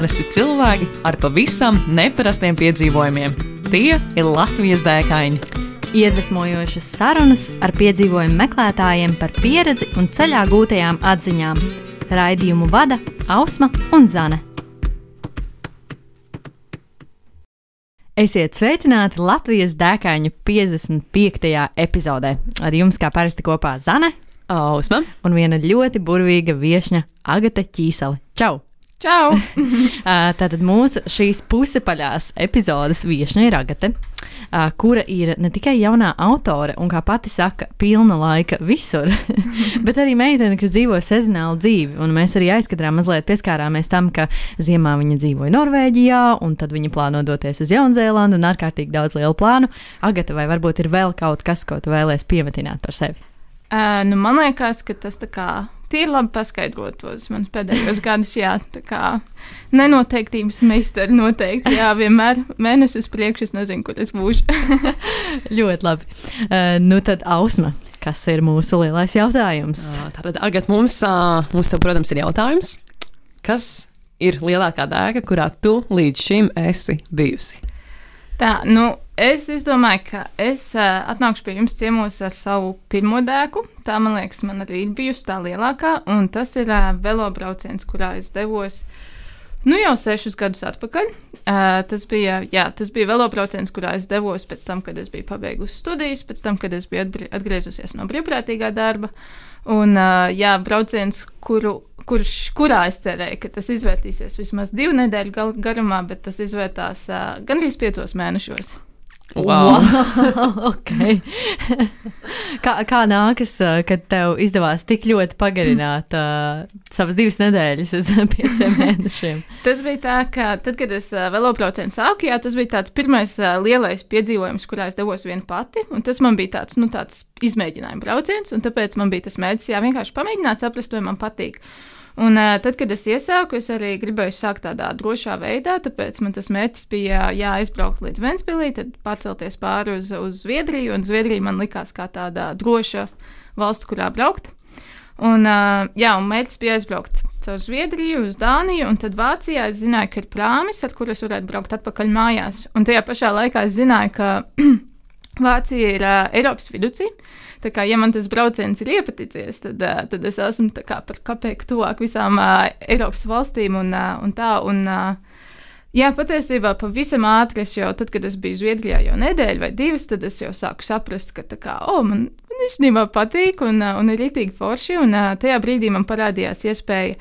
Parasti cilvēki ar pavisam neparastiem piedzīvojumiem. Tie ir Latvijas dēkaini. Iedvesmojošas sarunas ar piedzīvojumu meklētājiem par pieredzi un ceļā gūtajām atziņām. Raidījumu vada Ausma un Zane. Esiet sveicināti Latvijas dēkaņu 55. epizodē. Ar jums kā parasti kopā Zane Ausma un viena ļoti burvīga viesņa Agate Ķīsale. Čau! Čau! Tātad mūsu šīs pusepaļās epizodes viesne ir Agate, kura ir ne tikai jaunā autore un, kā pati saka, pilna laika visur, bet arī meitene, kas dzīvo sezonālu dzīvi. Un mēs arī aizkadrā mazliet pieskārāmies tam, ka ziemā viņa dzīvoja Norvēģijā, un tad viņa plāno doties uz Jaunzēlandu un ārkārtīgi daudz lielu plānu. Agate, vai varbūt ir vēl kaut kas, ko tu vēlēsies piemetināt par sevi? Uh, nu, man liekas, ka tas tā kā tīri labi paskaidrot tos manus pēdējos gadus. Jā, tā kā nenoteiktības meistari noteikti. Jā, vienmēr mēnesis uz priekšu es nezinu, kur es būšu. Ļoti labi. Uh, nu tad Ausma, kas ir mūsu lielais jautājums? Uh, tātad, Agat, mums, uh, mums tev, protams, ir jautājums. Kas ir lielākā dēka, kurā tu līdz šim esi bijusi? Tā, nu, es, es domāju, ka es uh, atnākšu pie jums ciemos ar savu pirmo dēku. Tā, man liekas, man arī ir bijusi tā lielākā, un tas ir uh, velobrauciens, kurā es devos. Nu, jau sešus gadus atpakaļ. Uh, tas, bija, jā, tas bija velobrauciens, kurā es devos pēc tam, kad es biju pabeigusi studijas, pēc tam, kad es biju atgriezusies no brīvprātīgā darba. Un, jā, brauciens, kuru kurš, kurā es cerēju, ka tas izvērtīsies vismaz divu nedēļu garumā, bet tas izvērtās gandrīz piecos mēnešos. Wow. okay. kā, kā nākas, kad tev izdevās tik ļoti pagarināt uh, savas divas nedēļas uz pieciem mēnešiem? tas bija tā, ka tad, kad es uh, velobraucienu sāku, jā, tas bija tāds pirmais uh, lielais piedzīvojums, kurā es devos viena pati. Tas man bija tāds, nu, tāds izmēģinājuma brauciens, un tāpēc man bija tas mērķis, jā, vienkārši pamēģināt saprast, vai man patīk. Un, uh, tad, kad es iesāku, es arī gribēju sākt tādā drošā veidā, tāpēc man tas mērķis bija jāizbraukt līdz Ventspīlī, tad pacelties pāri uz, uz Zviedriju, un Zviedrija man likās kā tāda droša valsts, kurā braukt. Un, uh, jā, un mērķis bija aizbraukt caur Zviedriju, uz Dāniju, un tad Vācijā es zināju, ka ir prāmis, ar kuriem varētu braukt atpakaļ mājās. Un tajā pašā laikā es zināju, ka Vācija ir uh, Eiropas vidusī. Tā kā, ja man tas brauciens ir iepaticies, tad, uh, tad es esmu kā, par kapeiku tuvāk visām uh, Eiropas valstīm un, uh, un tā. Un, uh, jā, patiesībā pavisam ātri es jau, tad, kad es biju Zviedrijā jau nedēļu vai divas, tad es jau sāku saprast, ka tā kā, oh, man, man īstenībā patīk un, un ir rītīgi forši. Un tajā brīdī man parādījās iespēja.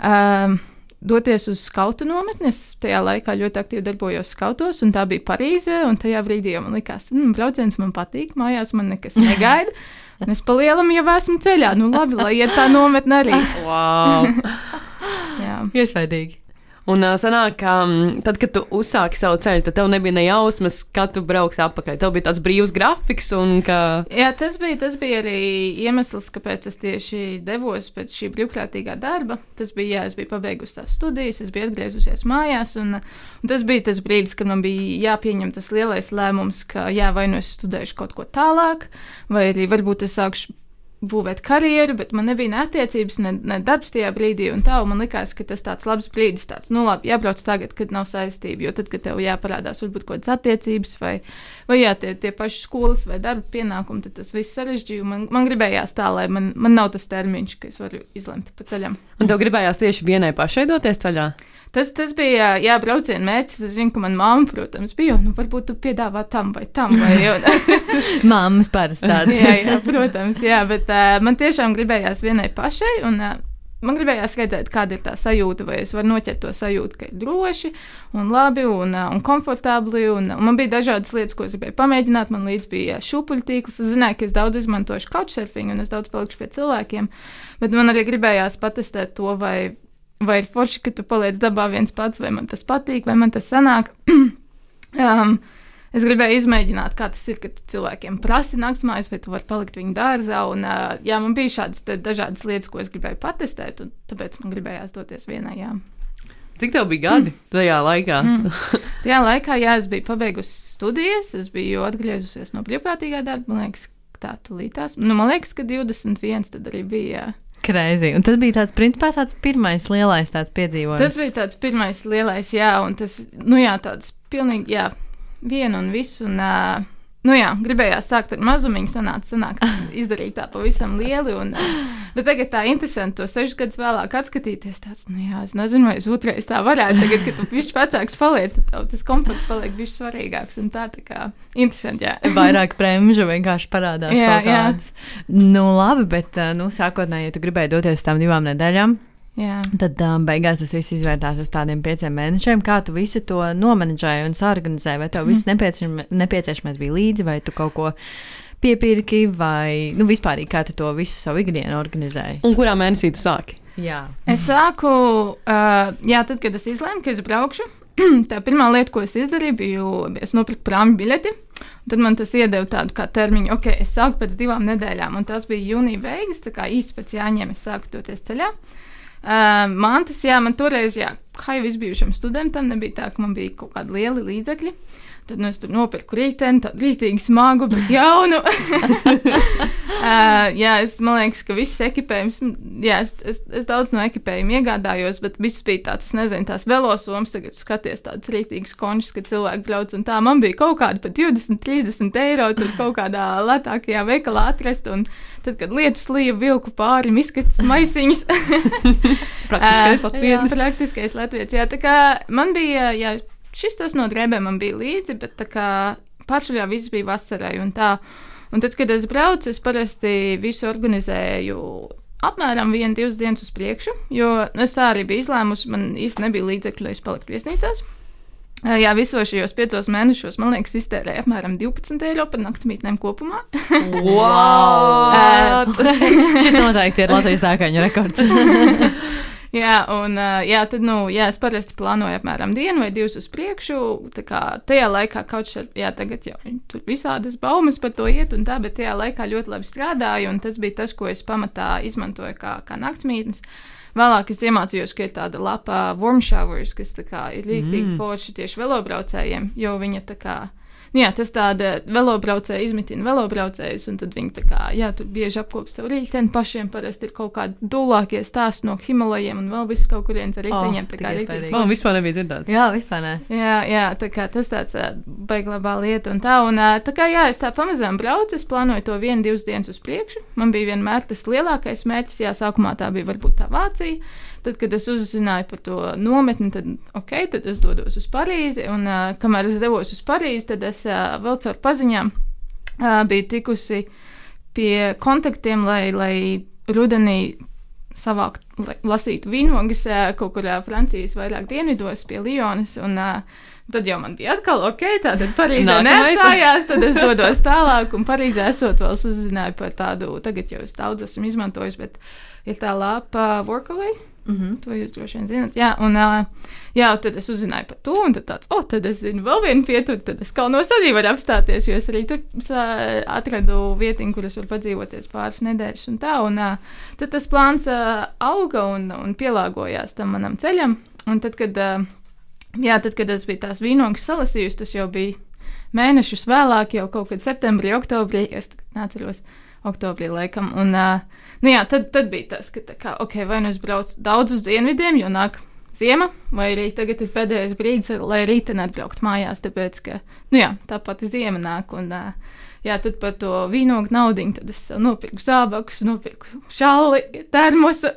Uh, doties uz skautu nometni. Es tajā laikā ļoti aktīvi darbojos skautos, un tā bija Parīze. Tajā brīdī man likās, ka mm, brauciens man patīk, mājās man nekas negaida. Un es palielam jau esmu ceļā. Nu, labi, lai iet tā nometne arī. Wow! Iespaidīgi. Un uh, sanāk, ka um, tad, kad tu uzsāki savu ceļu, tad tev nebija ne jausmas, kad tu brauks atpakaļ. Tev bija tāds brīvs grafiks. Ka... Jā, tas bija, tas bija arī iemesls, kāpēc es tieši devos pēc šī brīvprātīgā darba. Tas bija, jā, es biju pabeigusi tās studijas, es biju atgriezusies mājās. Un, un tas bija tas brīdis, kad man bija jāpieņem tas lielais lēmums, ka jā, vai nu es studēšu kaut ko tālāk, vai arī varbūt es sākšu būvēt karjeru, bet man nebija ne attiecības, ne, ne darbs tajā brīdī. Un tā, un man likās, ka tas tāds labs brīdis, tāds, nu, labi, jābrauc tagad, kad nav saistība. Jo tad, kad tev jāparādās, varbūt kaut kādas attiecības, vai, vai jā, tie, tie paši skolas vai darba pienākumi, tad tas viss sarežģīja. Man, man gribējās tā, lai man, man nav tas termiņš, ka es varu izlemt pa ceļam. Un tev gribējās tieši vienai pašai doties ceļā? Tas, tas bija jā, brauciena mērķis. Es zinu, ka manā mamma, protams, bija. Nu, varbūt tu piedāvā tam vai tam. Vai, Māmas parasti tādas. jā, jā, protams, jā, bet uh, man tiešām gribējās vienai pašai. Un, uh, Man gribējās redzēt, kāda ir tā sajūta, vai es varu noķert to sajūtu, ka ir droši un labi un, un komfortabli. Un, un man bija dažādas lietas, ko es gribēju pamēģināt. Man līdz bija šūpuļtīkls. Es zināju, ka es daudz izmantošu couchsurfing un es daudz palikšu pie cilvēkiem. Bet man arī gribējās patestēt to, vai vai ir forši, ka tu paliec dabā viens pats, vai man tas patīk, vai man tas sanāk. um, es gribēju izmēģināt, kā tas ir, kad cilvēkiem prasa naktsmājas, vai tu vari palikt viņu dārzā. Un, uh, jā, man bija šādas dažādas lietas, ko es gribēju patestēt, un tāpēc man gribējās doties vienā. Jā. Cik tev bija gadi mm. tajā laikā? mm. Tajā laikā, jā, es biju pabeigusi studijas, es biju atgriezusies no brīvprātīgā darba. Man liekas, tā tulītās. Nu, man liekas, ka 21 tad arī bija. Jā. Kreizi. Un tas bija tāds, principā, tāds pirmais lielais tāds piedzīvojums. Tas bija tāds pirmais lielais, jā, un tas, nu jā, tāds pilnīgi, jā, viena un viss. Un, uh, Nu jā, gribējās sākt ar mazumiņu, sanāca, sanāca izdarīt tā pavisam lieli. Un, bet tagad tā interesanti to sešus gadus vēlāk atskatīties. Tāds, nu jā, es nezinu, vai es otrreiz tā varētu. Tagad, kad tu bišķi vecāks paliec, tad tev tas komforts paliek bišķi svarīgāks. Un tā, tā kā interesanti, jā. Vairāk premžu vienkārši parādās. Jā, kaut kādas. Nu, labi, bet, nu, sākotnēji, ja tu gribēji doties tām divām nedēļām, jā. Tad um, beigās tas viss izvērtās uz tādiem pieciem mēnešiem. Kā tu visu to nomenedžēji un sarganizēji? Vai tev viss nepieciešam, nepieciešamais bija līdzi, vai tu kaut ko piepirki, vai nu, vispār kā tu to visu savu ikdienu organizēji? Un kurā mēnesī tu sāki? Jā, Es sāku, uh, jā, tad, kad es izlēmu, ka es braukšu. Tā pirmā lieta, ko es izdarīju, bija, es nopirku prāmu biļeti. Tad man tas iedeva tādu kā termiņu, ok, es sāku pēc divām nedēļām, un tas bija jūnija beigas, tā kā īsi pēc jāņem, es sāku doties ceļā. Uh, man tas, jā, man toreiz, jā, kā jau visbijušam studentam, nebija tā, ka man bija kaut kādi lieli līdzekļi. Tad nu, es tur nopirku rītdienu, tādu rītīgi smagu, bet jaunu. uh, jā, es domāju, ka viss ekipējums, jā, es, es, es daudz no ekipējuma iegādājos, bet viss bija tāds, es nezinu, tās velosomas, tagad skaties tādas rītīgas končas, ka cilvēki brauc un tā. Man bija kaut kāda pat 20, 30 eiro tur kaut kādā lētākajā veikalā atrast. Un tad, kad lietus līja vilku pāri miskastes maisiņus, Praktiskais Ā, latvietis. Jā, praktiskais latvietis. Jā, tā kā man bija, jā, šis tas no drēbēm man bija līdzi, bet tā kā pārsvarā viss bija vasarai un tā. Un tad, kad es braucu, es parasti visu organizēju apmēram vienu, divas dienas uz priekšu, jo es tā arī biju izlēmusi, man īsti nebija līdzekļu, lai es paliktu viesnīcās. Jā, visos šajos piecos mēnešos, man liekas, iztērēja apmēram 12 eiro par naktsmītnēm kopumā. Wow! šis noteikti ir Latvijas dārgaņu rekords. Jā, un jā, tad, nu, jā, es parasti plānoju apmēram dienu vai divas uz priekšu. Tā kā tajā laikā kaut kas, jā, tagad jau tur visādas baumas par to iet un tā, bet tajā laikā ļoti labi strādāju, un tas bija tas, ko es pamatā izmantoju kā, kā naktsmītnes. Vēlāk es iemācījos, ka ir tāda lapa warm showers, kas tā kā ir rīktīgi mm. forši tieši velobraucējiem, jo viņa tā kā. Nu, jā, tas tāda velobraucēja izmitina velobraucējus, un tad viņi tā kā, jā, tur bieži apkopas tev rītdienu pašiem. Parasti ir kaut kādi dūlākie stāsti no Himalajiem un vēl visu kaut kurienes ar riteņiem. tik tā kā rītīgi Man vispār nebija dzirdēts. Jā, vispār nē. Jā, jā, tā kā tas tāds baiglabā lieta un tā. Un, tā kā jā, es tā pamazām braucu, es plānoju to vienu, divas dienas uz priekšu. Man bija vienmēr tas lielākais mērķis, jā, sākumā tā bija varbūt tā Vācija. Tad, kad es uzzināju par to nometni, tad, okay, tad es dodos uz Parīzi. Un, uh, kamēr es devos uz Parīzi, tad es uh, vēl caur paziņām uh, biju tikusi pie kontaktiem, lai, lai rudenī savākt, lai lasītu vīnogas kaut kurā Francijas vairāk dienvidos pie Lyonas. Un, ā, Tad jau man bija atkal ok, tātad Parīzē Nākamais. neapstājās, tad es dodos tālāk, un Parīzē esot vēl uzzināju par tādu, tagad jau es daudz esmu izmantojis, bet ir tā lapa Workaway. Mm -hmm. To jūs droši vien zinat. Jā, un uh, jā, tad es uzzināju par to, un tad tāds, oh, tad es zinu vēl vienu pieturu, tad es kalnos arī varu apstāties, jo es arī tur uh, atradu vietiņu, kur es varu padzīvoties pāris nedēļas un tā. Un uh, tad tas plāns uh, auga un, un pielāgojās tam manam ceļam. Un tad, kad, uh, jā, tad, kad es biju tās vīnogas salasījusi, tas jau bija mēnešus vēlāk, jau kaut kad septembrī, oktobrī, es neatceros oktobrī laikam. Un, uh, nu jā, tad, tad bija tas, ka, kā, ok, vai nu es braucu daudz uz dienvidiem, jo nāk ziema, vai arī tagad ir pēdējais brīdis, lai rītdien atbraukt mājās, tāpēc, ka, nu jā, tā pati ziema nāk. Un, uh, Jā, tad par to vīnogu naudu, tad es nopirku zābakus, nopirku šāli, termosu,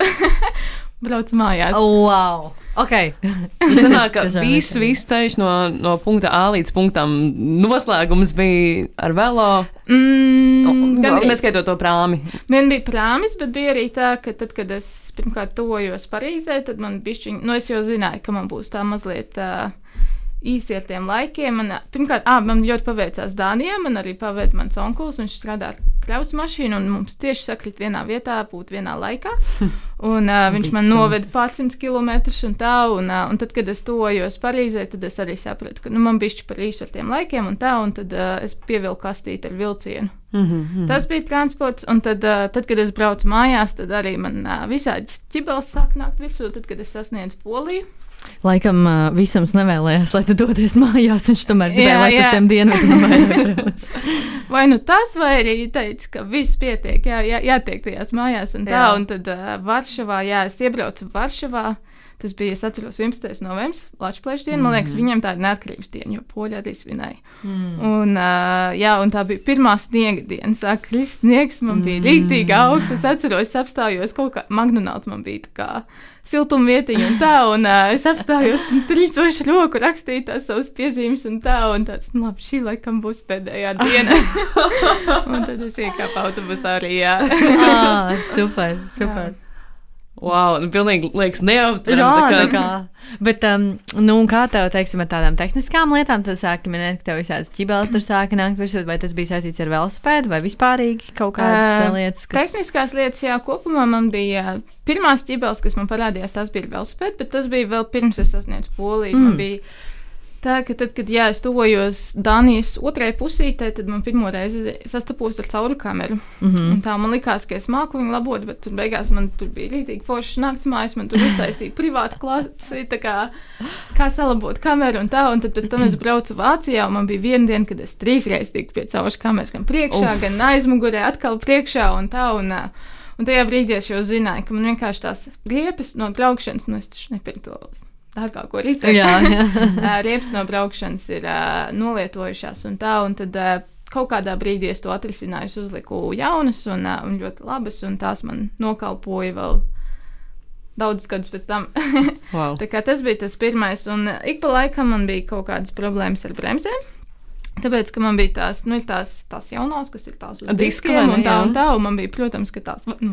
braucu mājās. Oh, wow! Ok. Tas sanāk, ka viss, viss ceļš no, no punkta A līdz punktam noslēgums bija ar velo. Mm, Gan gandrīz. neskaitot to prāmi. Man bija prāmis, bet bija arī tā, ka tad, kad es pirmkārt tojos Parīzē, tad man bija, nu, es jau zināju, ka man būs tā mazliet. Uh, Īsti ar tiem laikiem. Man, pirmkārt, ah, man ļoti paveicās Dānijā. Man arī paveica mans onkulis. Viņš strādā ar kravas mašīnu, un mums tieši sakrit vienā vietā, būt vienā laikā. Un, uh, viņš man Visums. noveda pārsimt kilometrus un tā. Un, uh, un tad, kad es tojos Parīzē, tad es arī sapratu, ka nu, man bija par īsu ar tiem laikiem un tā. Un tad uh, es pievilku kastīti ar vilcienu. Mm -hmm. Tas bija transports, un tad, uh, tad kad es braucu mājās, tad arī man uh, visādi ķibeles sāk nākt virsū. Tad, kad es sasniedzu Poliju, Laikam uh, visam nevēlējās, lai tu dodies mājās. Viņš tomēr gribēja, lai tas jā. tiem dienvidiem vairāk brauc. Vai nu tas, vai arī teica, ka viss pietiek, jā, jā, jātiek tajās mājās un tā. Jā. Un tad uh, Varšavā, jā, es iebraucu Varšavā. Tas bija, es atceros, 11. novembris, Latvijas diena. Man liekas, viņiem tā ir neatkarības diena, jo poļi arī svinēja. Mm. Un, uh, jā, un tā bija pirmā sniega diena. Sāk krist sniegs, man bija mm. rīktīgi augsts. Es atceros, es apstājos kaut kā, McDonald's man bija siltumvietiņa un tā, un uh, es apstājos un trīcoši roku rakstīju tās savas piezīmes un tā, un tāds, nu labi, šī laikam būs pēdējā diena. un tad es iekāpu autobusā arī, jā. ah, super, super. Wow, nu, pilnīgi liekas neaptverami. Jā, kā-. Bet, um, nu, kā tev, teiksim, ar tādām tehniskām lietām, tu sāki minēt, ka tev visādas ķibeles tur sāka nākt virsū, vai tas bija saistīts ar velosipēdu, vai vispārīgi kaut kādas uh, lietas, kas. Tehniskās lietas, jā, kopumā man bija pirmās ķibeles, kas man parādījās, tās bija velospēdi, bet tas bija vēl pirms es sasniedzu poliju. Mm. Tā, ka tad, kad jā, es tuvojos Dānijas otrajai pusītē, tad man pirmo reizi sastapos ar cauru kameru. Mm. -hmm. Un tā man likās, ka es māku viņu labot, bet tur beigās man tur bija rītīgi foršs nakts mājas, man tur uztaisīja privātu klasi, tā kā, kā salabot kameru un tā. Un tad pēc tam es braucu Vācijā, un man bija viena diena, kad es trīsreiz tiku pie caurs kameras, gan priekšā, Uf. gan aizmugurē, atkal priekšā un tā. Un, ā, Un tajā brīdī es jau zināju, ka man vienkārši tās riepas no braukšanas, nu es taču nepirku to dārgāko rītu. Jā, jā. Riepas no braukšanas ir uh, nolietojušās un tā, un tad uh, kaut kādā brīdī es to atrisināju, uzliku jaunas un, uh, un ļoti labas, un tās man nokalpoja vēl daudzus gadus pēc tam. Wow. Tā kā tas bija tas pirmais, un ik pa laikam man bija kaut kādas problēmas ar bremzēm. Tāpēc, ka man bija tās, nu, tās, tās jaunās, kas ir tās uz Diski, diskiem, un tā, un tā, un man bija, protams, ka tās, nu,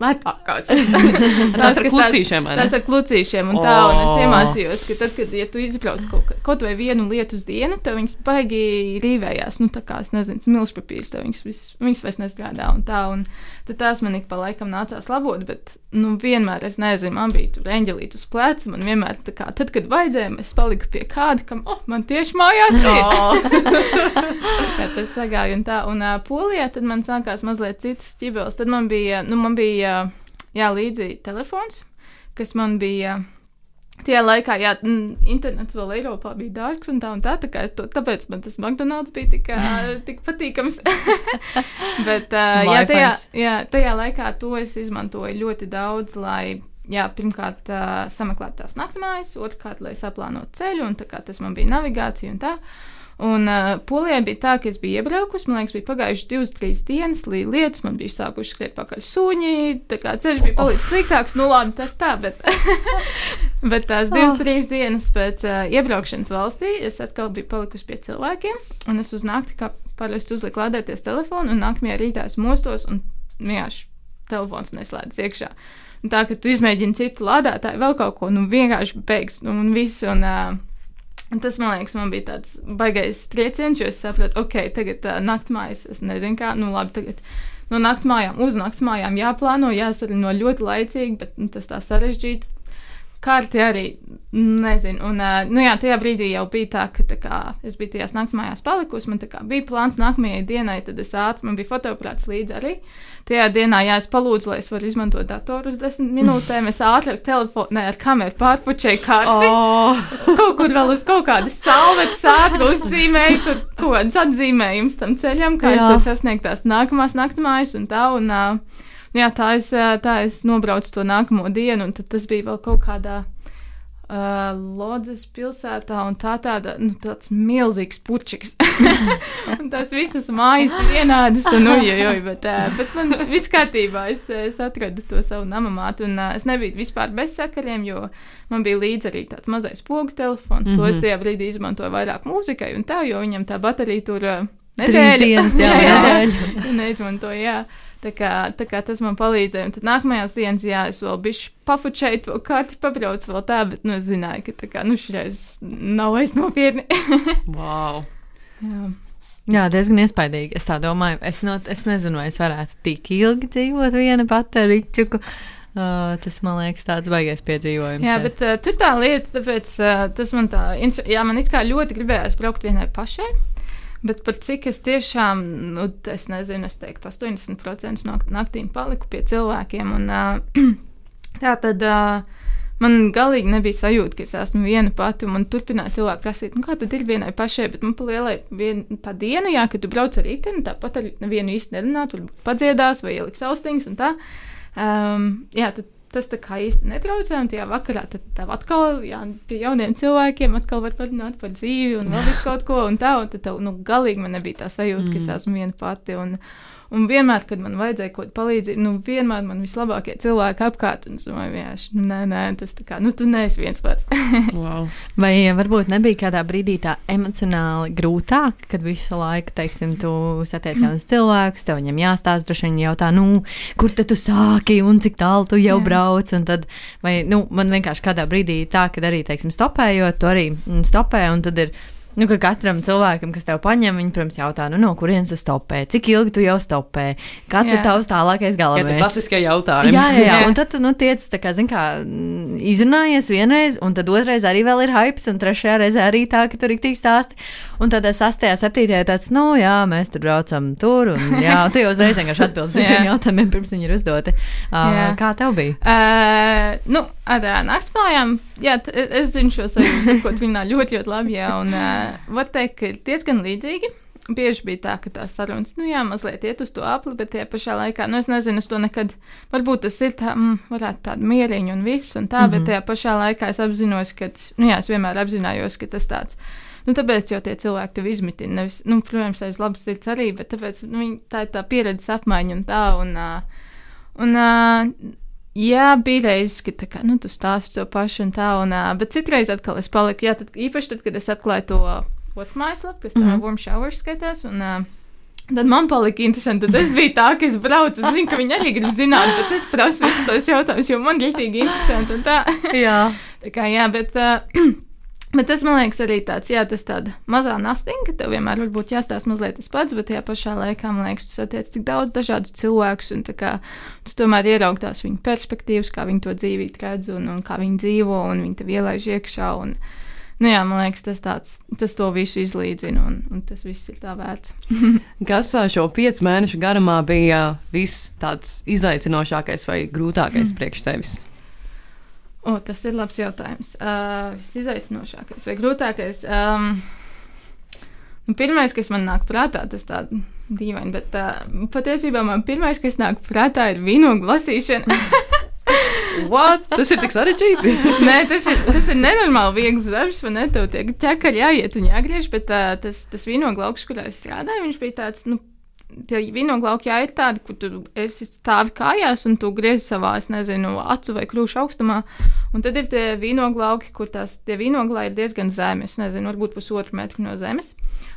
lētākās. Ar kas klucīšiem? Tās ar klucīšiem, un tā, un es O. iemācījos, ka tad, kad ja tu izbrauc kaut, ka- kaut vai vienu lietu uz dienu, tad viņas baigi rīvējās, nu, tā kā, es nezinu, smilšu papīrs, tad viņas, vis, viņas vairs nestrādā, un tā, un tad tās man ik pa laikam nācās labot, bet, nu, vienmēr, es nezinu, man bija tur eņģelīt uz pleca, man vienmēr, tā kā, tad, kad vajadzēja, es paliku pie kāda, kam, oh, man tieši mājās ir. kā tas sagāja un tā. Un uh, polijā tad man sākās mazliet citas ķibeles. Tad man bija, nu, man bija jā, līdzi telefons, kas man bija. Tajā laikā, jā, internets vēl Eiropā bija dārgs un tā, un tā, tā kā to, tāpēc man tas McDonald's bija tik, tik patīkams. Bet, uh, jā, tajā, jā, tajā laikā to es izmantoju ļoti daudz, lai, jā, pirmkārt, uh, sameklētu tās naktsmājas, otrkārt, lai saplānotu ceļu, un tā kā tas man bija navigācija un tā. Un uh, Polijā bija tā, ka es biju iebraukusi, man liekas, bija divas, trīs dienas, līdz lietas man bija sākušas skriet pakaļ suņi, tā kā ceļš bija palicis sliktāks, nu labi, tas tā, bet, bet tās divas, Oh. trīs dienas pēc uh, iebraukšanas valstī es atkal biju palikusi pie cilvēkiem, un es uz nakti, kā parasti uzliku lādēties telefonu, un nākamajā rītā es mostos, un vienkārši telefons neslēdz iekšā. Un tā, ka tu izmēģini citu lādētāju, vēl kaut ko, nu vienkārši beigs, nu, un viss. Un, uh, Un tas, man liekas, man bija tāds baisais trieciens, jo es sapratu, ok, tagad uh, naktas mājas, es nezinu, kā, nu labi, tagad no naktas mājām uz naktas mājām jāplāno, jāsarunā ļoti laicīgi, bet nu, tas tā sarežģīti. Kārti arī nezinu. Un, nu jā, tajā brīdī jau bija tā, ka tā kā, es biju tajās naktas mājās palikusi. Man kā bija plāns nākamajai dienai, tad es ātri, man bija fotoaparāts līdzi arī. Tajā dienā, jā, es palūdzu, lai es varu izmantot datoru uz desmit minūtēm. Es ātri ar telefonu, ne ar kameru pārpučēju kārti. Oh, Kaut kur vēl uz kaut kādas salvetes ātri uzzīmēju, tur kaut kādas atzīmējumus tam ceļam, kā jā. es varu sasniegt tās nākamās naktsmājas un tā. Un, uh, jā, tā es, tā es nobraucu to nākamo dienu, un tas bija vēl kaut kādā. Uh, Lodzes pilsētā, un tā tāda, nu, tāds milzīgs pučiks. un tās visas mājas ir vienādas, un, nu, jo, jo, bet, uh, bet man viss kārtībā, es, es atradu to savu namamātu, un uh, es nebiju vispār bez sakariem, jo man bija līdzi arī tāds mazais pogu telefons. Mm -hmm. To es tajā brīdī izmantoju vairāk mūzikai, un tā, jo viņam tā baterija tur uh, Trīs dienas, jā, nedēļa. neizmantoju, jā. Tā kā, tā kā tas man palīdzēja. Un tad nākamajās dienās, jā, es vēl biju pafučēju to kārtu, pabraucu vēl tā, bet, nu, es zināju, ka tā kā, nu, šreiz nav vairs nopietni. wow. jā. Jā, diezgan iespaidīgi. Es tā domāju, es, no, es nezinu, vai es varētu tik ilgi dzīvot viena pati ar Ričuku. Uh, tas man liekas tāds baigais piedzīvojums. jā, bet uh, tur tā lieta, tāpēc uh, tas man tā, jā, man it kā ļoti gribējās braukt vienai pašai. Bet par cik es tiešām, nu, es nezinu, es teiktu, 80% no naktīm paliku pie cilvēkiem. Un, uh, tā tad uh, man galīgi nebija sajūta, ka es esmu viena pati. Man turpināja cilvēki prasīt, nu, kā tad ir vienai pašai. Bet man palielai vien, tā diena, jā, kad tu brauc ar riteni, tāpat ar nevienu īsti nerunāt, varbūt padziedās vai ieliks austiņas un tā. Um, jā, tad tas tā kā īsti netraucē, un tajā vakarā tad tev atkal, jā, pie jauniem cilvēkiem atkal var parunāt par dzīvi un vēl visu kaut ko, un tā, un tad tev, nu, galīgi man nebija tā sajūta, mm. ka es mm. esmu viena pati, un, Un vienmēr, kad man vajadzēja kaut kādu palīdzību, nu, vienmēr man vislabākie cilvēki apkārt. Un es domāju, vienkārši, nu, nē, nē, tas tā kā, nu, tu neesi viens pats. wow. Vai varbūt nebija kādā brīdī tā emocionāli grūtāk, kad visu laiku, teiksim, tu satiec jaunus cilvēkus, tev viņam jāstāsta, droši vien jautā, nu, kur tad tu sāki un cik tālu tu jau Jā. brauc. Tad, vai, nu, man vienkārši kādā brīdī tā, kad arī, teiksim, stopējot, tu arī mm, stopē un tad ir Nu, ka katram cilvēkam, kas tev paņem, viņi, protams, jautā, nu, no kurienes tu stopē, cik ilgi tu jau stopē, kāds jā. ir tavs tālākais galamērķis. Ja, klasiskie jautājumi. Jā, jā, jā. un tad, nu, tiec, tā kā, zin kā, izrunājies vienreiz, un tad otrreiz arī vēl ir hypes, un trešajā reizē arī tā, ka tur ir tik stāsti. Un tad sastajā, septītajā tāds, nu, jā, mēs tur braucam tur, un jā, tu jau uzreiz vienkārši atbildi visiem jautājumiem, pirms viņi ir uzdoti. Uh, kā tev bija? Uh, nu, ar uh, naktsmājām, jā, es zinu šo sajūtu, ko tu minēji ļoti, ļoti labi, jā, un uh, var teikt, ka diezgan līdzīgi. Bieži bija tā, ka tās sarunas, nu jā, mazliet iet uz to apli, bet tajā pašā laikā, nu es nezinu, es to nekad, varbūt tas ir tā, mm, varētu tāda mieriņa un viss un tā, mm -hmm. bet mhm. tajā pašā laikā es apzinos, ka, nu jā, es vienmēr apzinājos, ka tas tāds. Nu, tāpēc jau tie cilvēki tev izmitina. Nevis, nu, protams, aiz labas sirds arī, bet tāpēc, nu, viņi, tā ir tā pieredzes apmaiņa un tā. Un, uh, un, uh, Jā, bija reizes, kad kā, nu, tu stāsti to pašu un tā, un, uh, bet citreiz atkal es paliku, jā, tad, īpaši tad, kad es atklāju to otru mājaslapu, kas tā mm -hmm. warm shower skaitās. Un, uh, Tad man palika interesanti. Tad es biju tā, ka es braucu. Es zinu, ka viņi arī grib zināt, bet es prasu visus tos jautājumus, jo man ir ļoti interesanti. jā. tā kā jā, bet. Uh, Bet tas man liekas arī tāds, jā, tas tāda mazā nastiņa, ka tev vienmēr varbūt jāstāsta mazliet tas pats, bet tajā pašā laikā man liekas, tu satiec tik daudz dažādus cilvēkus, un kā, tu tomēr ieraugi tās viņu perspektīvas, kā viņi to dzīvīt redz, un, un kā viņi dzīvo, un viņi tev ielaiž iekšā. Un, Nu jā, man liekas, tas, tāds, tas to visu izlīdzina, un, un tas viss ir tā vērts. Kas šo piecu mēnešu garumā bija viss tāds izaicinošākais vai grūtākais mm. priekš tevis? O, tas ir labs jautājums. Uh, Visizaicinošākais vai grūtākais? Um, nu, pirmais, kas man nāk prātā, tas tāds dīvaini, bet uh, patiesībā man pirmais, kas nāk prātā, ir vīnogu lasīšana. What? Tas ir tik sarežģīti. Nē, tas ir, tas ir nenormāli viegls darbs. Man tev tiek ķekari jāiet un jāgriež, bet uh, tas, tas vīnogu lauks, kurā es strādāju, viņš bija tāds, nu, tie vīnoglauki jāiet tādi, kur tu esi stāvi kājās un tu griezi savā, es nezinu, acu vai krūšu augstumā. Un tad ir tie vīnoglauki, kur tās tie vīnoglai ir diezgan zemi, es nezinu, varbūt pusotru metru no zemes.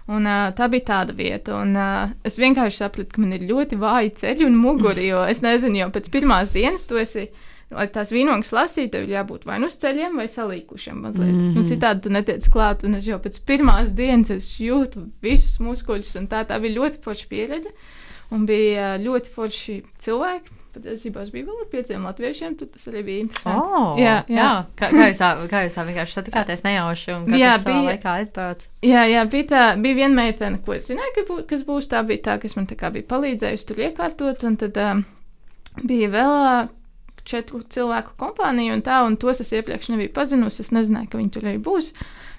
Un, uh, tā bija tāda vieta, un uh, es vienkārši sapratu, ka man ir ļoti vāji ceļi un muguri, jo es nezinu, jau pēc pirmās dienas tu esi lai tās vīnogas lasītu, tev ir jābūt vai nu uz ceļiem, vai salīkušiem mazliet. Mm -hmm. nu, citādi tu netiec klāt, un es jau pēc pirmās dienas jūtu visus muskuļus, un tā, tā bija ļoti forša pieredze. Un bija ļoti forši cilvēki. Patiesībā es biju vēl ar pieciem latviešiem, tad tas arī bija interesanti. Oh, jā, jā. jā. Kā, kā, jūs tā, kā jūs tā vienkārši satikāties nejauši un kā jā, bija, laikā aizbrauc? Jā, jā, bija tā, bija viena meitene, ko es zināju, ka bū, kas būs, tā bija tā, kas man tā kā bija palīdzējusi tur iekārtot, un tad um, bija vēl četru cilvēku kompāniju, un tā, un tos es iepriekš nebiju pazinusi. Es nezināju, ka viņi tur arī būs.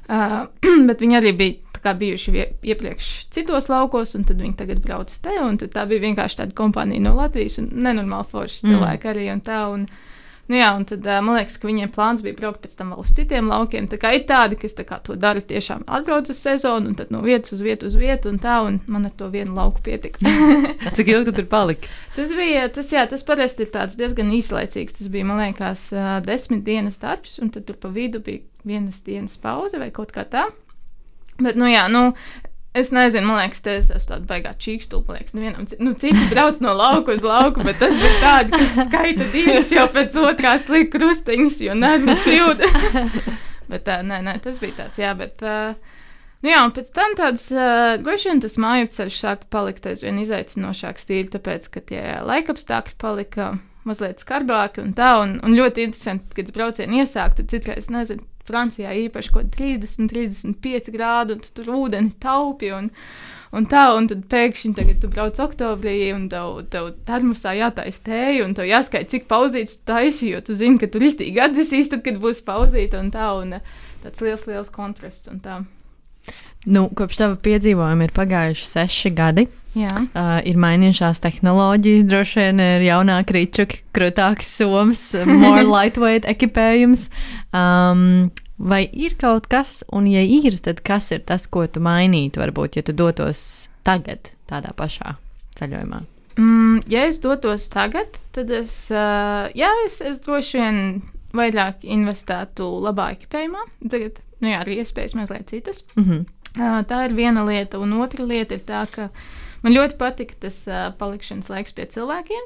Uh, bet viņi arī bija kā, bijuši iepriekš citos laukos, un tad viņi tagad brauc te. Tā bija vienkārši tāda kompānija no Latvijas, un nenormāli forši mm. cilvēki arī. Un tā, un, uh, Nu jā, un tad man liekas, ka viņiem plāns bija braukt pēc tam vēl uz citiem laukiem. Tā kā ir tādi, kas tā to dara, tiešām atbrauc uz sezonu, un tad no vietas uz vietu uz vietu, un tā, un man ar to vienu lauku pietika. Cik ilgi tu tur paliki? Tas bija, tas, jā, tas parasti ir diezgan īslaicīgs. Tas bija, man liekas, desmit dienas darbs, un tad tur pa vidu bija vienas dienas pauze vai kaut kā tā. Bet, nu jā, nu, Es nezinu, man liekas, tas ir tāds baigā čīkstūlis. Man liekas, nevienam, nu, citi brauc no lauka uz lauku, bet tas bija tāds, kas skaita dienas jau pēc otrās liek krustiņus, jo nervi šļūda. bet tā, nē, nē, tas bija tāds, jā, bet. Uh, Nu jā, un pēc tam tāds uh, droši vien tas māju ceļš sāka palikt aizvien izaicinošāks, tīri tāpēc, ka tie laikapstākļi palika mazliet skarbāki un tā. Un, un ļoti interesanti, kad braucienu iesākt, tad citreiz nezinu, Francijā īpaši kaut 30, 35 grādu, un tu tur ūdeni taupi. Un, Un tā, un tad pēkšņi tagad tu brauc oktobrī, un tev, tev termosā jātaisa tēja, un tev jāskaita, cik pauzīts tu taisi, jo tu zini, ka tu ritīgi atdzisīs, tad, kad būs pauzīta, un tā, un tāds liels, liels kontrasts, un tā. Nu, kopš tava piedzīvojuma ir pagājuši seši gadi. Jā. Uh, ir mainījušās tehnoloģijas, droši vien ir jaunāki rīčuki, krūtāks somas, more lightweight ekipējums. Um, Vai ir kaut kas, un ja ir, tad kas ir tas, ko tu mainītu, varbūt, ja tu dotos tagad tādā pašā ceļojumā? Mm, ja es dotos tagad, tad es, uh, jā, es, es droši vien vairāk investētu labā ekipējumā. Tagad, nu jā, arī iespējas mazliet citas. Mm -hmm. tā ir viena lieta, un otra lieta ir tā, ka man ļoti patika tas palikšanas laiks pie cilvēkiem.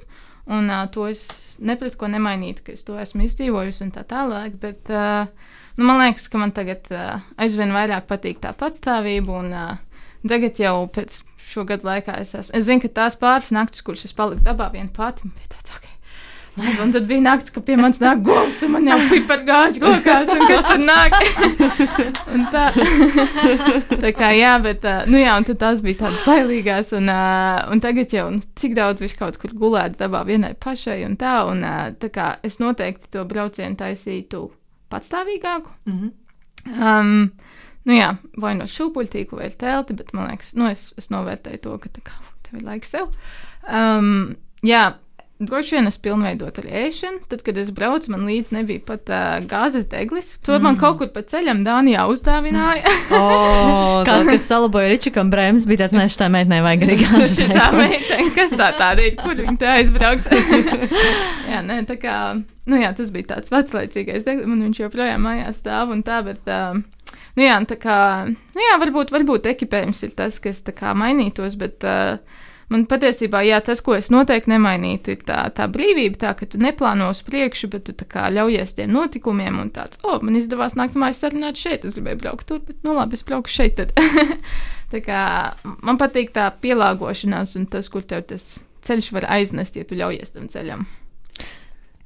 Un uh, to es ne pret ko nemainītu, ka es to esmu izdzīvojusi un tā tālāk. Bet, uh, Nu, man liekas, ka man tagad uh, aizvien vairāk patīk tā patstāvība, un uh, tagad jau pēc šo gadu laikā es esmu. Es zinu, ka tās pāris naktis, kuras es paliku dabā viena pati, bija tāds, ok. Un tad bija naktis, kad pie manis nāk govs, un man jau pipargājas rokās, un kas tur nāk. un tā, tā kā jā, bet, nu jā, un tad tās bija tādas bailīgās, un, un tagad jau, nu, cik daudz viņš kaut kur gulēt dabā vienai pašai, un tā, un tā kā es noteikti to braucienu taisītu patstāvīgāku. Mm -hmm. um, nu jā, vai no šūpuļtīkla vai telti, bet man liekas, nu, es, es novērtēju to, ka kā, tev ir laiks sev. Um, jā, Droši vien es pilnveidotu arī ēšanu. Tad, kad es braucu, man līdzi nebija pat uh, gāzes deglis. To mm. man kaut kur pa ceļam Dānijā uzdāvināja. oh, Kāds, kas salaboja Ričikam brēmas, bija tāds, ne, šitā meitenei vajag arī gāzes deglis. tā meitene, kas tā tāda ir, kur viņa te aizbrauks? jā, nē, tā kā nu, jā, tas bija tāds veclaicīgais deglis, man viņš joprojām mājās stāv un tā, bet. Uh, Nu jā, tā kā, nu jā, varbūt, varbūt ekipējums ir tas, kas mainītos, bet uh, man patiesībā, jā, tas, ko es noteikti nemainītu, ir tā, tā brīvība, tā, ka tu neplāno uz priekšu, bet tu kā, ļaujies tiem notikumiem un tāds, o, oh, man izdevās nākt mājās sarunāt šeit, es gribēju braukt tur, bet, nu labi, es braukšu šeit kā man patīk tā pielāgošanās un tas, kur tev tas ceļš var aiznest, ja tu ļaujies tam ceļam.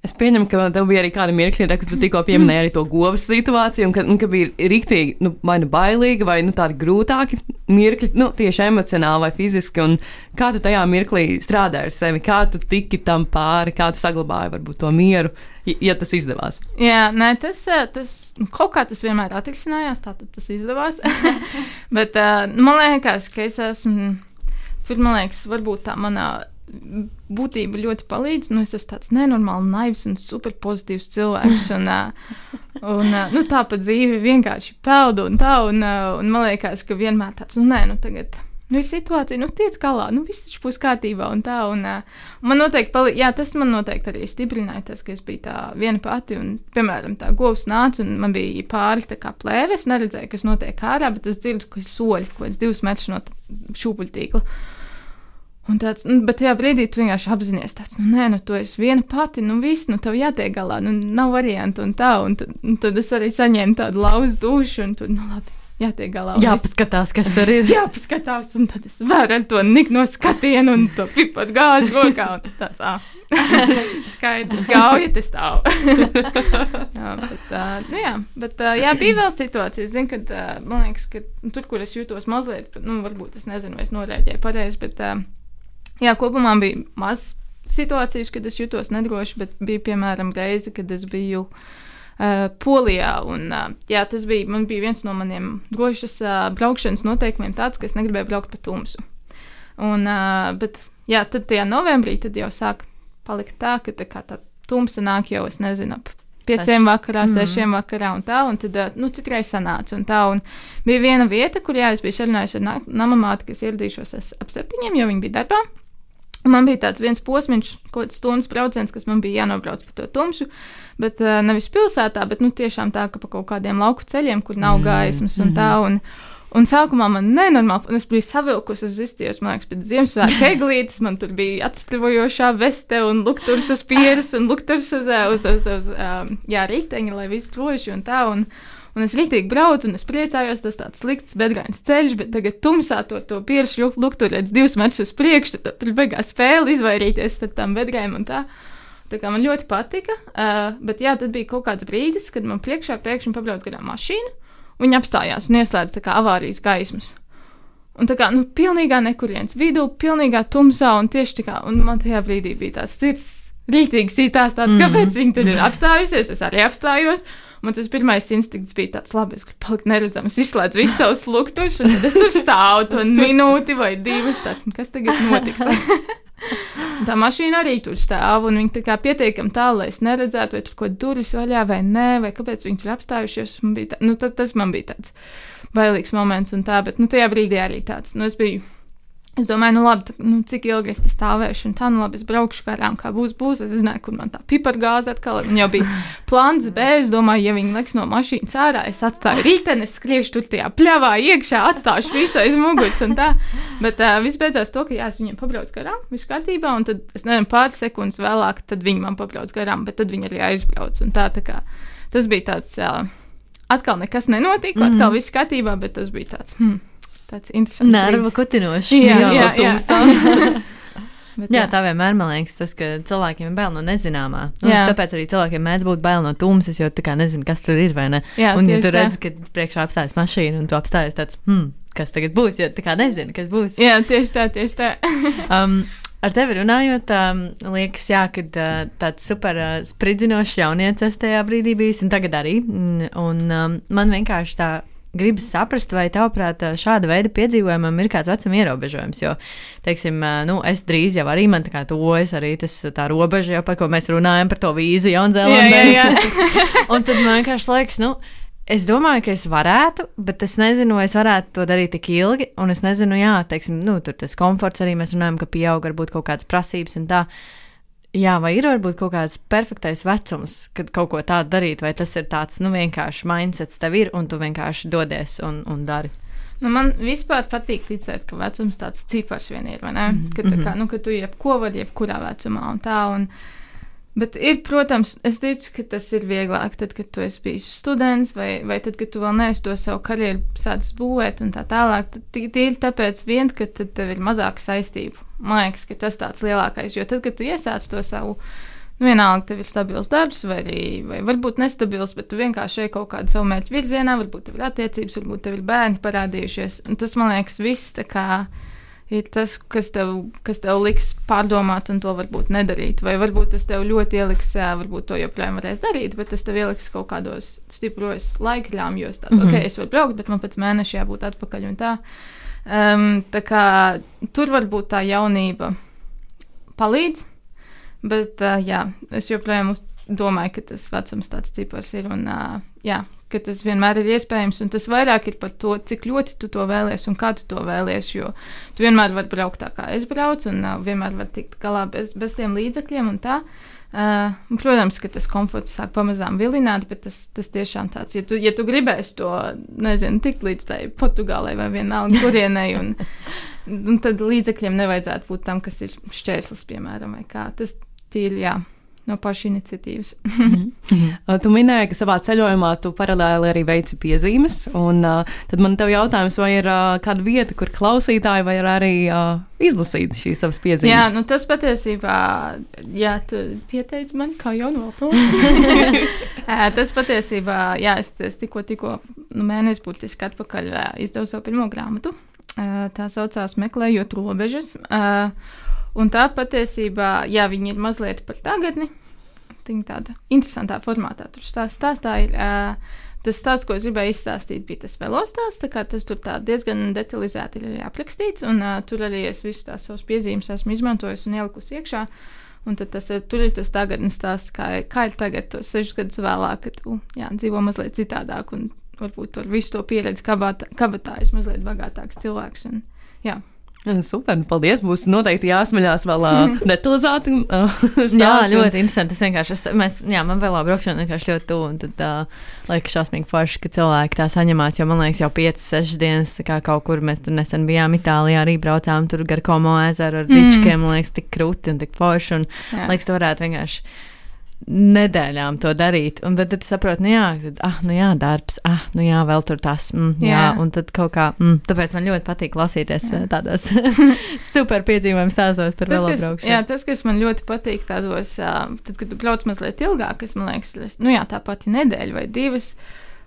Es pieņemu, ka tev bija arī kāda mirkļa, kad tu tikko pieminēji arī to govs situāciju, un ka, un ka bija rīktīgi, nu, vai nu bailīgi, vai nu tādi grūtāki mirkļi, nu, tieši emocionāli vai fiziski. Kā tu tajā mirklī strādāji ar sevi, kā tu tiki tam pāri, kā tu saglabāji varbūt to mieru, ja tas izdevās? Jā, nē, tas, eh, tas nu, kaut kā tas vienmēr atrisinājās, tātad tas izdevās. Bet uh, man liekas, ka es esmu, tur man liekas, varbūt tā manā būtība ļoti palīdz. Nu, es esmu tāds nenormāli naivs un superpozitīvs cilvēks. Un, un, nu, tā pa dzīve vienkārši peldu un tā. Un, un man liekas, ka vienmēr tāds, nu, nē, nu, tagad. Nu, ir situācija, nu, tiec galā, nu, viss taču būs kārtībā un tā. Un, un man noteikti, palī... jā, tas man noteikti arī stiprināja tas, ka es biju tā viena pati. Un, piemēram, tā govs nāca un man bija pāri tā kā plēve. Es neredzēju, kas notiek ārā, bet es dzirdu, ka soļi, ko es divus metrus no šūpuļtīkla. Un tāds, nu, bet tajā brīdī tu vienkārši apzinājies, tāds, nu, nē, nu, tu esi viena pati, nu, viss, nu, tev jātiek galā, nu, nav variantu un tā. Un tad, un tad es arī saņēmu tādu lauzu dušu, un tur, nu, labi, jātiek galā. Jāpaskatās, kas tur ir. Jāpaskatās, un tad es vēru ar to nikno skatienu un to pipat gāzi rokā, tāds, ah, skaidrs, gauja, tas stāv. jā, bet, uh, nu, jā, bet, uh, jā, bija vēl situācija, es zinu, ka, uh, man liekas, ka tur, kur es jūtos mazliet, nu, varbūt es nezinu, vai es norēģēju pareizi, bet. Uh, Jā, kopumā bija maz situācijas, kad es jutos nedroši, bet bija piemēram reize, kad es biju uh, Polijā. Un, uh, jā, tas bija, bija viens no maniem drošas uh, braukšanas noteikumiem, tāds, ka es negribēju braukt pa tumsu. Un, uh, bet jā, tad tajā novembrī tad jau sāk palikt tā, ka tā, tā tumsa nāk jau, es nezinu, ap pieciem vakarā, mm. sešiem vakarā un tā, un tad, nu, citreiz sanāca un tā, un bija viena vieta, kur, jā, es biju sarunājusi ar namamāti, kas ieradīšos ap septiņiem, jo viņi bija darbā. Man bija tāds viens posms, kaut kāds stundas brauciens, kas man bija jānobrauc pa to tumšu, bet uh, nevis pilsētā, bet nu, tiešām tā, ka pa kaut kādiem lauku ceļiem, kur nav mm, gaismas un tā. Mhm. Un, Un sākumā man nenormāli, es biju savilkusi, es izstījos, man liekas, pēc Ziemassvētku eglītes, man tur bija atstravojošā veste un lukturs uz pieres un lukturs uz, uz, uz, uz um, jā, riteņa, lai viss droši un tā. Un, Un es rītīgi braucu, un es priecājos, tas tāds slikts, bedrāns ceļš, bet tagad tumsā to, to pieršu luktu redz divus metrus uz priekšu, tad tur beigās spēle izvairīties ar tām bedrēm un tā. Tā kā man ļoti patika, uh, bet jā, tad bija kaut kāds brīdis, kad man priekšā pēkšņi pabrauc garām mašīna. Viņa apstājās un ieslēdza tā kā avārijas gaismas. Un tā kā, nu, pilnīgā nekurienes vidū, pilnīgā tumsā, un tieši tā kā, un man tajā brīdī bija tāds sirds rītīgi sītās, tāds, mm. kāpēc viņi tur ir apstājusies, es arī apstājos. Man tas pirmais instinkts bija tāds, labi, es gribu palikt neredzams, izslēdzu visus savus luktus, un es tur stāvu to minūti vai divas, tāds, kas tagad notiks. tā mašīna arī tur stāv, un viņi tā pietiekami tālu, lai es neredzētu, vai tur kaut ko durvis vaļā vai nē, vai kāpēc viņi tur apstājušies. Tā, nu, tad, tas man bija tāds bailīgs moments, un tā, bet nu, tajā brīdī arī tāds. Nu, es biju Es domāju, nu labi, tad, nu, cik ilgi es te stāvēšu, un tā, nu labi, es braukšu garām, kā būs, būs. Es zināju, kur man tā pipargāze atkal ir. Man jau bija plāns B. Es domāju, ja viņi liks no mašīnas ārā, es atstāju rīteni, es skriešu tur tajā pļāvā iekšā, atstāšu visu aiz muguras un tā. Bet uh, viss beidzās to, ka jā, es viņiem pabraucu garām, viss kārtībā, un tad, es nezinu, pāris sekundes vēlāk, tad viņi man pabrauc garām, bet tad viņi arī aizbrauc. Un tā, tā kā tas bija tāds, uh, atkal nekas nenotika, mm -hmm. atkal viss kārtībā, bet tas bija tāds. Hmm tāds interesants. Nervu kutinošs. Jā, jā, jā. jā. Bet, jā, jā, tā vienmēr man liekas, tas, ka cilvēkiem ir bail no nezināmā. Nu, tāpēc arī cilvēkiem mēdz būt bail no tumsas, jo tu nezini, kas tur ir. Jā, un, ja tu redz, ka priekšā apstājas mašīna un tu apstājies tāds, hmm, kas tagad būs, jo tu nezini, kas būs. Jā, tieši tā, tieši tā. um, ar tevi runājot, um, liekas, jā, ka uh, tāds super uh, spridzinošs jauniecis tajā brīdī bijis, un tagad arī. Un um, man vienkārši tā gribas saprast, vai tavuprāt šāda veida piedzīvojumam ir kāds vecuma ierobežojums. Jo, teiksim, nu, es drīz jau arī man tā kā tojas arī tas tā robeža, jau par ko mēs runājam, par to vīzu Jaunzēlandē. un tad man vienkārši liekas, nu. Es domāju, ka es varētu, bet es nezinu, vai es varētu to darīt tik ilgi. Un es nezinu, jā, teiksim, nu, tur tas komforts arī mēs runājam, ka pieaug varbūt kaut kādas prasības un tā. Uh, Jā, vai ir varbūt kaut kāds perfektais vecums, kad kaut ko tādu darīt, vai tas ir tāds, nu, vienkārši mindsets tev ir, un tu vienkārši dodies un, un dari. Nu, man vispār patīk ticēt, ka vecums tāds cipars vien ir? Mm -hmm. Ka, kā, mhm. nu, ka tu jebko vari, jebkurā vecumā un tā. Un, Bet ir, protams, es ticu, ka tas ir vieglāk, tad, kad tu esi bijis students, vai, vai tad, kad tu vēl neesi to savu karjeru sācis būvēt, un tā tālāk. Tīri tāpēc, vien, ka tev ir mazāk saistību. Man liekas, ka tas tāds lielākais, jo tad, kad tu iesāc to savu. Nu, vienalga, tev ir stabils darbs, vai arī vai varbūt nestabils, bet tu vienkārši ej kaut kādā savu mērķu virzienā, varbūt tev ir attiecības, varbūt tev ir bērni parādījušies. Un tas man liekas, viss kā ir tas, kas tev, kas tev liks pārdomāt un to varbūt nedarīt. Vai varbūt tas tev ļoti ieliks, varbūt to joprojām varēs darīt, bet tas tev ieliks kaut kādos stipros laikļāmjos. Tāds, mm -hmm. ok, es varu braukt, bet man pēc mēneša jābūt atpakaļ un tā. Um, kā tur varbūt tā jaunība palīdz, bet uh, jā, es joprojām domāju, ka tas vecums tāds cipars ir un uh, jā, ka tas vienmēr ir iespējams, un tas vairāk ir par to, cik ļoti tu to vēlies un kā tu to vēlies. Jo tu vienmēr vari braukt tā, kā es braucu, un uh, vienmēr vari tikt galā bez, bez tiem līdzekļiem un tā. Uh, protams, ka tas komforts sāk pamazām vilināt, bet tas, tas tiešām tāds, ja tu, ja tu gribēsi to, nezinu, tikt līdz tai Portugālei vai vienalga kurienei, un, un tad līdzekļiem nevajadzētu būt tam, kas ir šķērslis, piemēram, vai kā. Tas tīri, jā no paša iniciatīvas. mm -hmm. tu minēji, ka savā ceļojumā tu paralēli arī veici piezīmes. Un, uh, tad man te jautājums, vai ir uh, kāda vieta, kur klausītāji var arī uh, izlasīt šīs tavas piezīmes? Jā, nu tas patiesībā, jā, tu pieteici man kā jaunu Tas patiesībā, jā, es, es tikko, tikko nu, mēnesi burtiski atpakaļ izdevu savu pirmo grāmatu. Tā saucās Meklējot robežas. Un tā patiesībā, jā, viņi ir mazliet par tagadni. Viņa tāda interesantā formātā tur stāstā, stāstā ir. Uh, tas stāsts, ko es gribēju izstāstīt, bija tas velostāsts. Tas tur diezgan detalizēti ir aprakstīts, un uh, tur arī es visus tās savus piezīmes esmu izmantojis un ielikusi iekšā. Un tad tas, tur ir tas tagadnes stāsts, kā, kā ir tagad, sešus gadus vēlāk, kad tu jā, dzīvo mazliet citādāk un varbūt ar visu to pieredzi kabatā, kabatā esi mazliet bagātāks cilvēks. Un, jā. Super, paldies. Būs noteikti jāsmaļās vēl uh, detalizēti. Uh, jā, ļoti interesanti. Es vienkārši, es, mēs, jā, man vēl braukšana vienkārši ļoti tuvu. Un tad uh, liekas šausmīgi forši, ka cilvēki tā saņemās. Jo man liekas, jau 5-6 dienas kā kaut kur mēs tur nesen bijām Itālijā, arī braucām tur gar Komo ezeru ar mm. dičkiem. Man liekas, tik krūti un tik forši. Un jā. liekas, tu varētu vienkārši nedēļām to darīt. Un tad, tad tu saproti, nu jā, tad, ah, nu jā, darbs, ah, nu jā, vēl tur tas, mm, jā. jā, un tad kaut kā, mm, tāpēc man ļoti patīk klausīties jā. tādos super piedzīvojumu stāstos par velobraukšanu. jā, tas, kas man ļoti patīk, tādos, tad, kad tu brauc mazliet ilgāk, kas man liekas, nu jā, tā pati nedēļa vai divas,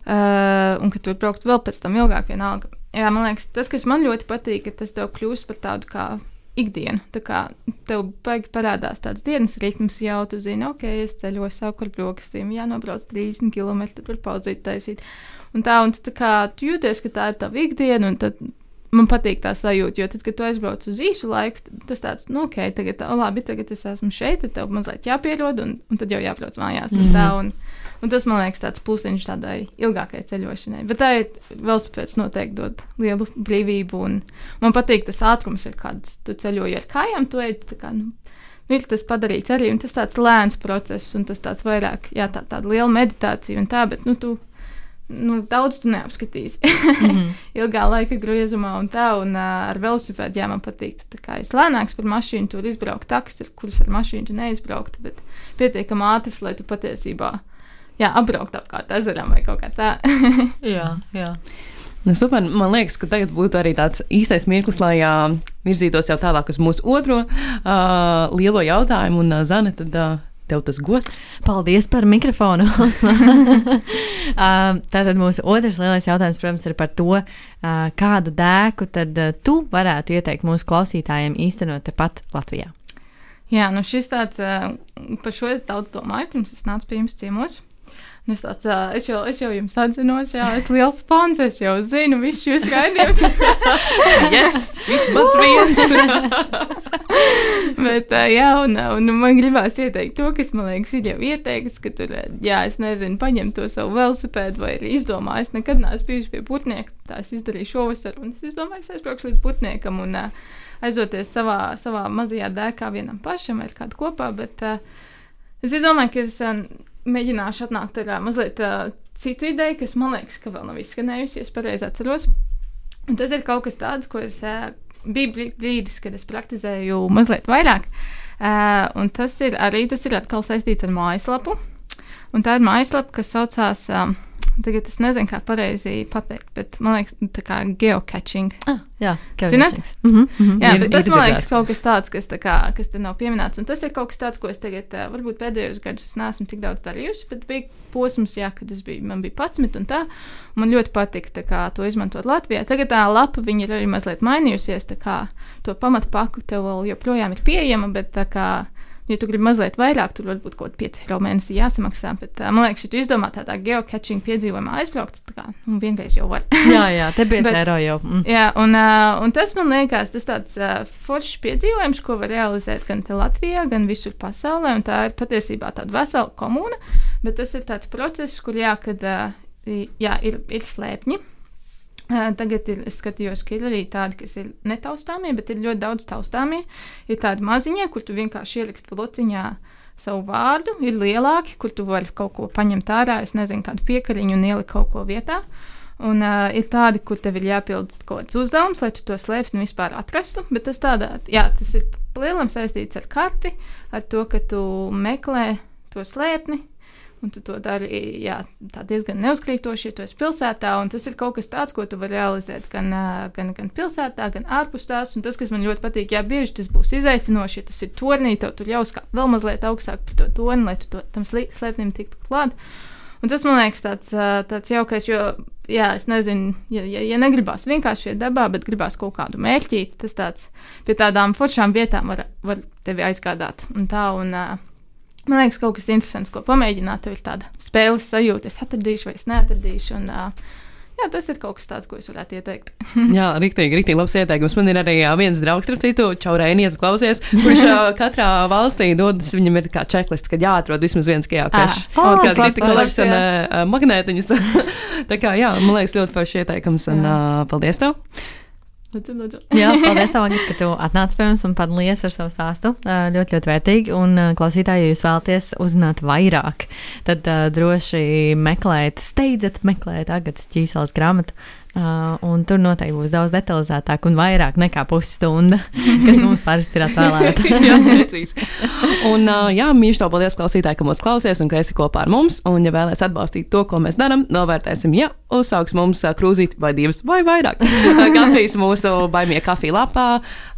uh, un ka tu braukt vēl pēc tam ilgāk, vienalga. Jā, man liekas, tas, kas man ļoti patīk, ka tas tev kļūst par tādu kā ikdienu. Tā kā tev baigi parādās tāds dienas ritms, jau tu zini, ok, es ceļoju savu ar brokastīm, jānobrauc 30 km, tad var pauzīt taisīt. Un tā, un tu, tā kā tu jūties, ka tā ir tava ikdiena, un tad man patīk tā sajūta, jo tad, kad tu aizbrauc uz īsu laiku, tas tāds, nu, ok, tagad, labi, tagad es esmu šeit, tad tev mazliet jāpierod, un, un tad jau jābrauc mājās. Mm -hmm. tā, un, un tas, man liekas, tāds plusiņš tādai ilgākai ceļošanai. Bet tā ir velosipēds noteikti dod lielu brīvību, man patīk tas ātrums, ir kāds tu ceļoji ar kājām, tu ej kā, nu, Nu, ir tas padarīts arī, un tas tāds lēns process, un tas tāds vairāk, jā, tā, tāda liela meditācija un tā, bet, nu, tu, nu, daudz tu neapskatīsi. Mm -hmm. ilgā laika griezumā un tā, un uh, ar velosipēdu, jā, man patīk, tā kā es lēnāks par mašīnu, tur izbraukt taks, ar kuras ar mašīnu tu neizbrauktu, bet pietiekami ātrs, lai tu patiesībā, jā, apbraukt apkārt ezeram vai kaut kā tā. jā, jā. Nu, super. Man liekas, ka tagad būtu arī tāds īstais mirklis, lai uh, virzītos jau tālāk uz mūsu otro uh, lielo jautājumu. Un, uh, Zane, tad uh, tev tas gods. Paldies par mikrofonu. Osma. Tātad mūsu otrs lielais jautājums, protams, ir par to, uh, kādu dēku tad uh, tu varētu ieteikt mūsu klausītājiem īstenot tepat Latvijā. Jā, nu šis tāds, uh, par šo es daudz domāju, pirms es nācu pie jums ciemos. Un Es, tāds, uh, es, jau, es jau jums atzinos, jā, es liels fans, es jau zinu visu jūsu raidījumus. Yes, vismaz viens. Bet, uh, jā, un, un man gribās ieteikt to, kas man liekas, ir jau ieteikts, ka tur, jā, es nezinu, paņem to savu velosipēdu vai izdomā. Es nekad neesmu bijis pie putnieka, tā es izdarīju šovasar, un es izdomāju, es aizbraukšu līdz putniekam un uh, aizdoties savā, savā mazajā dēkā vienam pašam vai kādu kopā. Bet uh, es izdomāju, ka es uh, mēģināšu atnākt ar uh, mazliet uh, citu ideju, kas man liekas, ka vēl nav izskanējusi, ja es pareizi atceros. Un tas ir kaut kas tāds, ko es uh, biju brī- brīdis, kad es praktizēju mazliet vairāk. Uh, un tas ir arī tas ir atkal saistīts ar mājaslapu. Un tā ir mājaslapa, kas saucās, um, tagad es nezinu, kā pareizi pateikt, bet man liekas, tā kā geocaching. Ah, jā, Zināt? Mm -hmm, mm -hmm. Jā, Ir- tas ir man liekas kaut kas tāds, kas, tā kā, kas te nav pieminēts. Un tas ir kaut kas tāds, ko es tagad, uh, varbūt pēdējos gados es neesmu tik daudz darījusi, bet bija posms, jā, kad es biju, man bija 11 un tā. Man ļoti patika tā kā, to izmantot Latvijā. Tagad tā lapa viņa ir arī mazliet mainījusies. tā kā To pamatpaku tev joprojām ir pieejama, bet tā kā. Ja tu gribi mazliet vairāk, tur varbūt kaut kāda 5 eiro mēnesī jāsamaksā. Bet, uh, man liekas, ja tu izdomā tādā geocaching piedzīvojumā aizbraukt, tad kā nu, vienreiz jau var. jā, jā, te bija Bet- eiro jau. Mm. Jā, un, uh, un tas man liekas, tas tāds uh, foršs piedzīvojums, ko var realizēt gan Latvijā, gan visur pasaulē. un Tā ir patiesībā tāda vesela komūna, bet tas ir tāds process, kur jā, kad, uh, jā, ir, ir slēpņi. Tagad ir, es skatījos, ka ir arī tādi, kas ir netaustāmie, bet ir ļoti daudz taustāmie. Ir tādi maziņie, kur tu vienkārši ieraksti plociņā savu vārdu, ir lielāki, kur tu vari kaut ko paņemt ārā, es nezinu, kādu piekariņu un ielikt kaut ko vietā. Un uh, ir tādi, kur tev ir jāpild kaut kāds uzdevums, lai tu to slēpsni vispār atrastu. Bet tas tādā, jā, tas ir lielam saistīts ar karti, ar to, ka tu meklē to slēpni. Un tu to dari jā, diezgan neuzkrītoši, ja tu esi pilsētā. Tas ir kaut kas tāds, ko tu vari realizēt gan, gan, gan pilsētā, gan ārpus tās. Un tas, kas man ļoti patīk, jā, bieži tas būs izaicinoši. Ja tas ir tornī, tev tur jāuzkāp vēl mazliet augstāk par to torni, lai tu to, tam slēpnim tiktu klāt. Un tas man liekas tāds, tāds jaukais, jo, jā, es nezinu, ja, ja, ja negribās vienkārši iet dabā, bet gribās kaut kādu mērķīti, tas tāds pie tādām foršām vietām var, var tevi aizgādāt. Un tā, un, ā, man liekas, kaut kas interesants, ko pamēģināt. Tev ir tāda spēles sajūta, es atradīšu vai es neatradīšu. Un, ā, jā, tas ir kaut kas tāds, ko es varētu ieteikt. Jā, rīktīgi, rīktīgi labs ieteikums. Man ir arī ā, viens draugs, starp citu, Čaurēniet, klausies, kurš katrā valstī dodas, viņam ir kā čeklists, kad jāatrod vismaz viens geocache. Ah, Un oh, kā tas citi kolekcionē magnētiņus. Tā kā, jā, man liekas, ļoti foršs ieteikums, un ā, paldies tev! Lūdzu, lūdzu. Jā, paldies, tev, Agita, ka tu atnāci pie mums un padalījies ar savu stāstu. Ā, Ļoti, ļoti vērtīgi. Un, ā, klausītāji, ja jūs vēlaties uzzināt vairāk, tad uh, droši meklējiet, steidzat meklēt Agatas ķīseles grāmatu Uh, un tur noteikti būs daudz detalizētāk un vairāk nekā pusstunda, kas mums parasti ir atvēlēta. jā, precīzi. Un, uh, jā, mīļš, to paldies klausītāji, ka mūs klausies un ka esi kopā ar mums. Un, ja vēlaties atbalstīt to, ko mēs darām, novērtēsim, ja uzsauks mums uh, krūzīti vai divas vai vairāk. Kafijas mūsu baimie kafija lapā,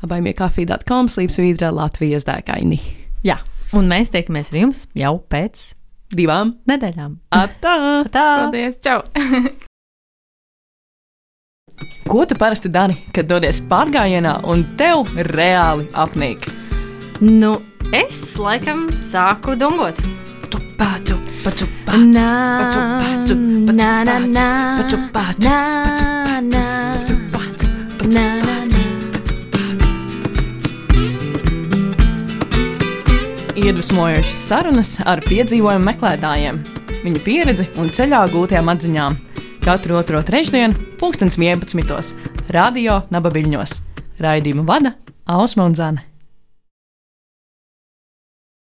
baimie kafija.com, slīpsvīdra Latvijas dēkaini. Jā, un mēs tiekamies ar jums jau pēc Divām nedēļām. Atā! Tā! Paldies! Čau! Ko tu parasti dari, kad dodies pārgājienā un tev reāli apnīk? Nu, es laikam sāku dungot. Nā, nā, paču, paču, nā, nā, paču, paču, paču, nā, nā, nā. Iedvesmojošas sarunas ar piedzīvojumu meklētājiem, viņu pieredzi un ceļā gūtajām atziņām. Katru otro trešdienu, pulkstens 11. Radio Naba Viļņos. Raidījumu vada Ausma un Zana.